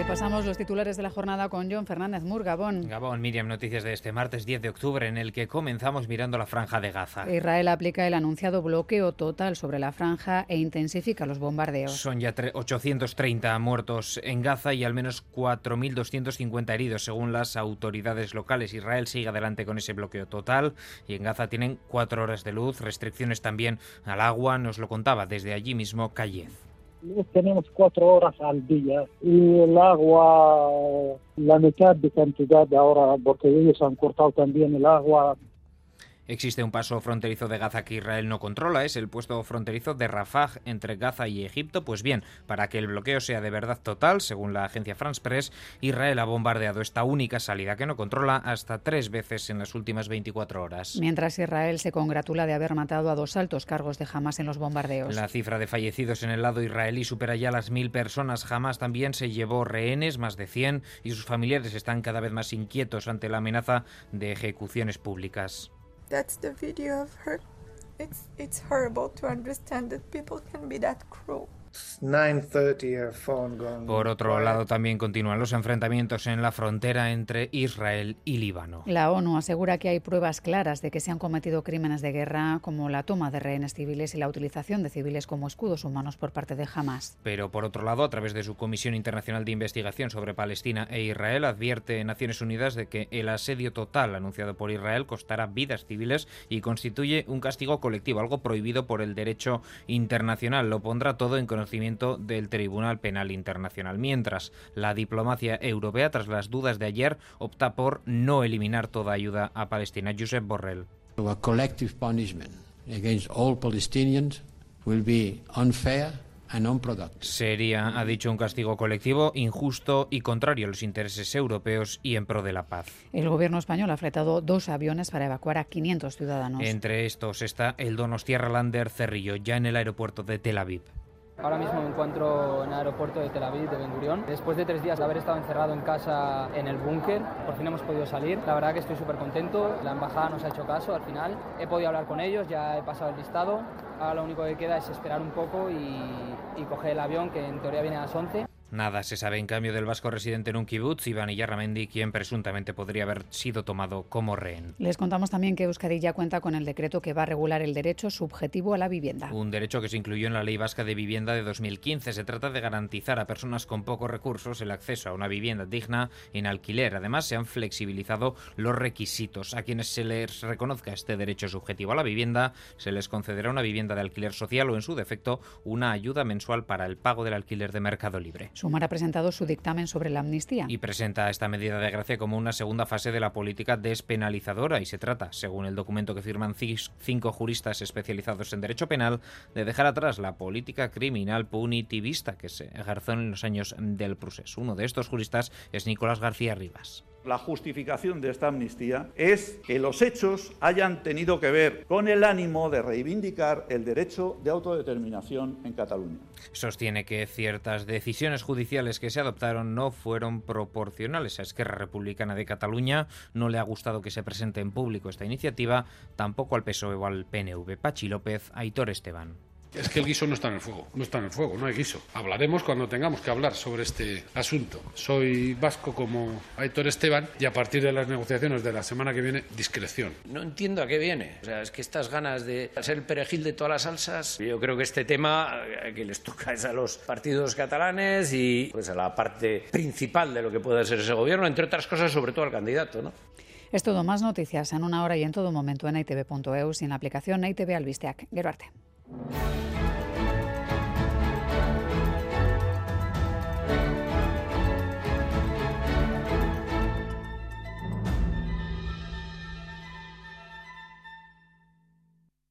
Repasamos los titulares de la jornada con John Fernández Mur, Gabón. Gabón, Miriam, noticias de este martes 10 de octubre en el que comenzamos mirando la franja de Gaza. Israel aplica el anunciado bloqueo total sobre la franja e intensifica los bombardeos. Son ya 830 muertos en Gaza y al menos 4.250 heridos según las autoridades locales. Israel sigue adelante con ese bloqueo total y en Gaza tienen cuatro horas de luz, restricciones también al agua, nos lo contaba desde allí mismo Cayez tenemos cuatro horas al día y el agua, la mitad de cantidad ahora, porque ellos han cortado también el agua Existe un paso fronterizo de Gaza que Israel no controla, es el puesto fronterizo de Rafah entre Gaza y Egipto. Pues bien, para que el bloqueo sea de verdad total, según la agencia France Press, Israel ha bombardeado esta única salida que no controla hasta tres veces en las últimas 24 horas. Mientras Israel se congratula de haber matado a dos altos cargos de Hamas en los bombardeos. La cifra de fallecidos en el lado israelí supera ya las mil personas. Hamas también se llevó rehenes, más de 100, y sus familiares están cada vez más inquietos ante la amenaza de ejecuciones públicas. That's the video of her. It's it's horrible to understand that people can be that cruel. Por otro lado, también continúan los enfrentamientos en la frontera entre Israel y Líbano. La ONU asegura que hay pruebas claras de que se han cometido crímenes de guerra, como la toma de rehenes civiles y la utilización de civiles como escudos humanos por parte de Hamas. Pero por otro lado, a través de su Comisión Internacional de Investigación sobre Palestina e Israel, advierte Naciones Unidas de que el asedio total anunciado por Israel costará vidas civiles y constituye un castigo colectivo, algo prohibido por el derecho internacional. Lo pondrá todo en conocimiento del Tribunal Penal Internacional. Mientras, la diplomacia europea, tras las dudas de ayer, opta por no eliminar toda ayuda a Palestina. Josep Borrell. A collective punishment against all Palestinians will be unfair Sería, ha dicho, un castigo colectivo injusto y contrario a los intereses europeos y en pro de la paz. El gobierno español ha fletado dos aviones para evacuar a 500 ciudadanos. Entre estos está el Donostiarra Lander Cerrillo, ya en el aeropuerto de Tel Aviv. Ahora mismo me encuentro en el aeropuerto de Tel Aviv, de Ben Gurion. Después de tres días de haber estado encerrado en casa en el búnker, por fin hemos podido salir. La verdad que estoy súper contento. La embajada nos ha hecho caso al final. He podido hablar con ellos, ya he pasado el listado. Ahora lo único que queda es esperar un poco y, y coger el avión, que en teoría viene a las 11. Nada se sabe en cambio del vasco residente en un kibutz, Iván Iyarramendi, quien presuntamente podría haber sido tomado como rehén. Les contamos también que Euskadi ya cuenta con el decreto que va a regular el derecho subjetivo a la vivienda. Un derecho que se incluyó en la Ley Vasca de Vivienda de 2015. Se trata de garantizar a personas con pocos recursos el acceso a una vivienda digna en alquiler. Además, se han flexibilizado los requisitos. A quienes se les reconozca este derecho subjetivo a la vivienda, se les concederá una vivienda de alquiler social o, en su defecto, una ayuda mensual para el pago del alquiler de mercado libre. Sumar ha presentado su dictamen sobre la amnistía. Y presenta esta medida de gracia como una segunda fase de la política despenalizadora y se trata, según el documento que firman cinco juristas especializados en derecho penal, de dejar atrás la política criminal punitivista que se ejerció en los años del Prusés. Uno de estos juristas es Nicolás García Rivas. La justificación de esta amnistía es que los hechos hayan tenido que ver con el ánimo de reivindicar el derecho de autodeterminación en Cataluña. Sostiene que ciertas decisiones judiciales que se adoptaron no fueron proporcionales. A Esquerra Republicana de Cataluña no le ha gustado que se presente en público esta iniciativa, tampoco al PSOE o al PNV. Pachi López, Aitor Esteban. Es que el guiso no está en el fuego, no está en el fuego, no hay guiso. Hablaremos cuando tengamos que hablar sobre este asunto. Soy vasco como Aitor Esteban y a partir de las negociaciones de la semana que viene, discreción. No entiendo a qué viene. O sea, es que estas ganas de ser el perejil de todas las salsas, yo creo que este tema eh, que les toca es a los partidos catalanes y pues a la parte principal de lo que puede ser ese gobierno, entre otras cosas, sobre todo al candidato, ¿no? Es todo más noticias en una hora y en todo momento en itv.eus y en la aplicación ITV Albisteac. Gero arte. Música